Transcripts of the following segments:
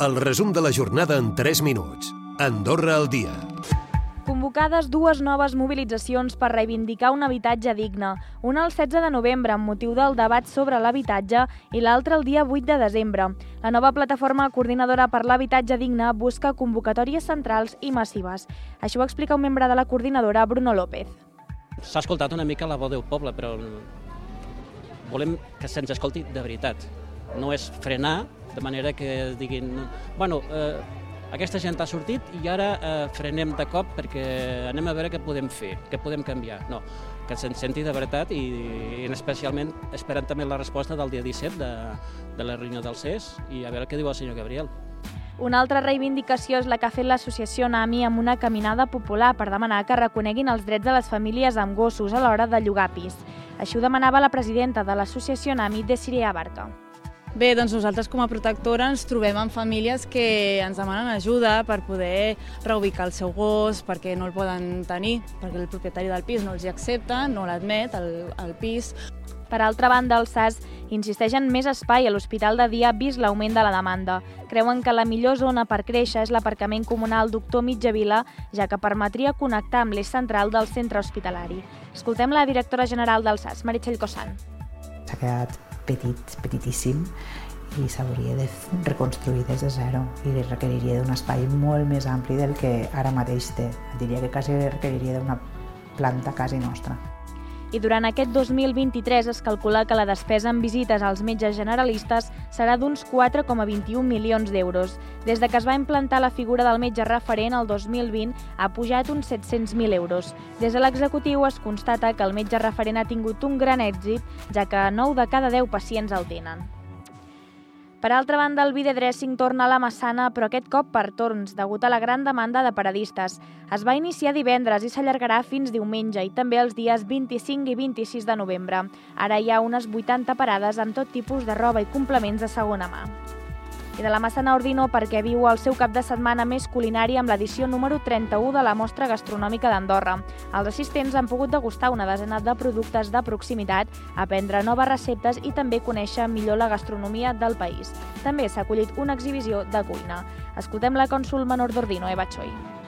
El resum de la jornada en 3 minuts. Andorra al dia. Convocades dues noves mobilitzacions per reivindicar un habitatge digne. Una el 16 de novembre, amb motiu del debat sobre l'habitatge, i l'altra el dia 8 de desembre. La nova plataforma coordinadora per l'habitatge digne busca convocatòries centrals i massives. Això ho explica un membre de la coordinadora, Bruno López. S'ha escoltat una mica la veu del poble, però volem que se'ns escolti de veritat. No és frenar, de manera que diguin... Bueno, eh, aquesta gent ha sortit i ara eh, frenem de cop perquè anem a veure què podem fer, què podem canviar. No, que se'n senti de veritat i, i especialment esperant també la resposta del dia 17 de, de la reunió del CES i a veure què diu el senyor Gabriel. Una altra reivindicació és la que ha fet l'associació NAMI amb una caminada popular per demanar que reconeguin els drets de les famílies amb gossos a l'hora de llogar pis. Així ho demanava la presidenta de l'associació NAMI, Desiree Abarca. Bé, doncs nosaltres com a protectora ens trobem amb famílies que ens demanen ajuda per poder reubicar el seu gos, perquè no el poden tenir, perquè el propietari del pis no els hi accepta, no l'admet al, al pis. Per altra banda, el SAS insisteix en més espai a l'Hospital de Dia vist l'augment de la demanda. Creuen que la millor zona per créixer és l'aparcament comunal Doctor Mitjavila, ja que permetria connectar amb l'eix central del centre hospitalari. Escoltem la directora general del SAS, Meritxell Cossan. S'ha quedat petit, petitíssim, i s'hauria de reconstruir des de zero i requeriria d'un espai molt més ampli del que ara mateix té. Diria que quasi requeriria d'una planta quasi nostra i durant aquest 2023 es calcula que la despesa en visites als metges generalistes serà d'uns 4,21 milions d'euros. Des de que es va implantar la figura del metge referent el 2020 ha pujat uns 700.000 euros. Des de l'executiu es constata que el metge referent ha tingut un gran èxit, ja que 9 de cada 10 pacients el tenen. Per altra banda, el videodressing torna a la Massana, però aquest cop per torns, degut a la gran demanda de paradistes. Es va iniciar divendres i s'allargarà fins diumenge i també els dies 25 i 26 de novembre. Ara hi ha unes 80 parades amb tot tipus de roba i complements de segona mà i de la Massana Ordino perquè viu el seu cap de setmana més culinari amb l'edició número 31 de la Mostra Gastronòmica d'Andorra. Els assistents han pogut degustar una desena de productes de proximitat, aprendre noves receptes i també conèixer millor la gastronomia del país. També s'ha acollit una exhibició de cuina. Escoltem la cònsul menor d'Ordino, Eva Choi.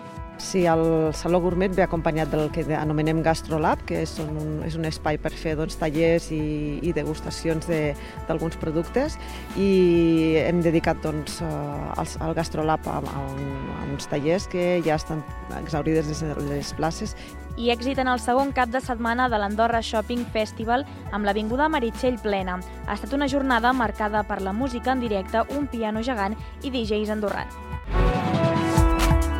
Sí, el Saló Gourmet ve acompanyat del que anomenem Gastrolab, que és un, és un espai per fer doncs, tallers i, i degustacions d'alguns de, productes i hem dedicat doncs, al, al Gastrolab a, a, a uns tallers que ja estan exaurides les, les places i èxit en el segon cap de setmana de l'Andorra Shopping Festival amb l'Avinguda Meritxell plena. Ha estat una jornada marcada per la música en directe, un piano gegant i DJs andorrans.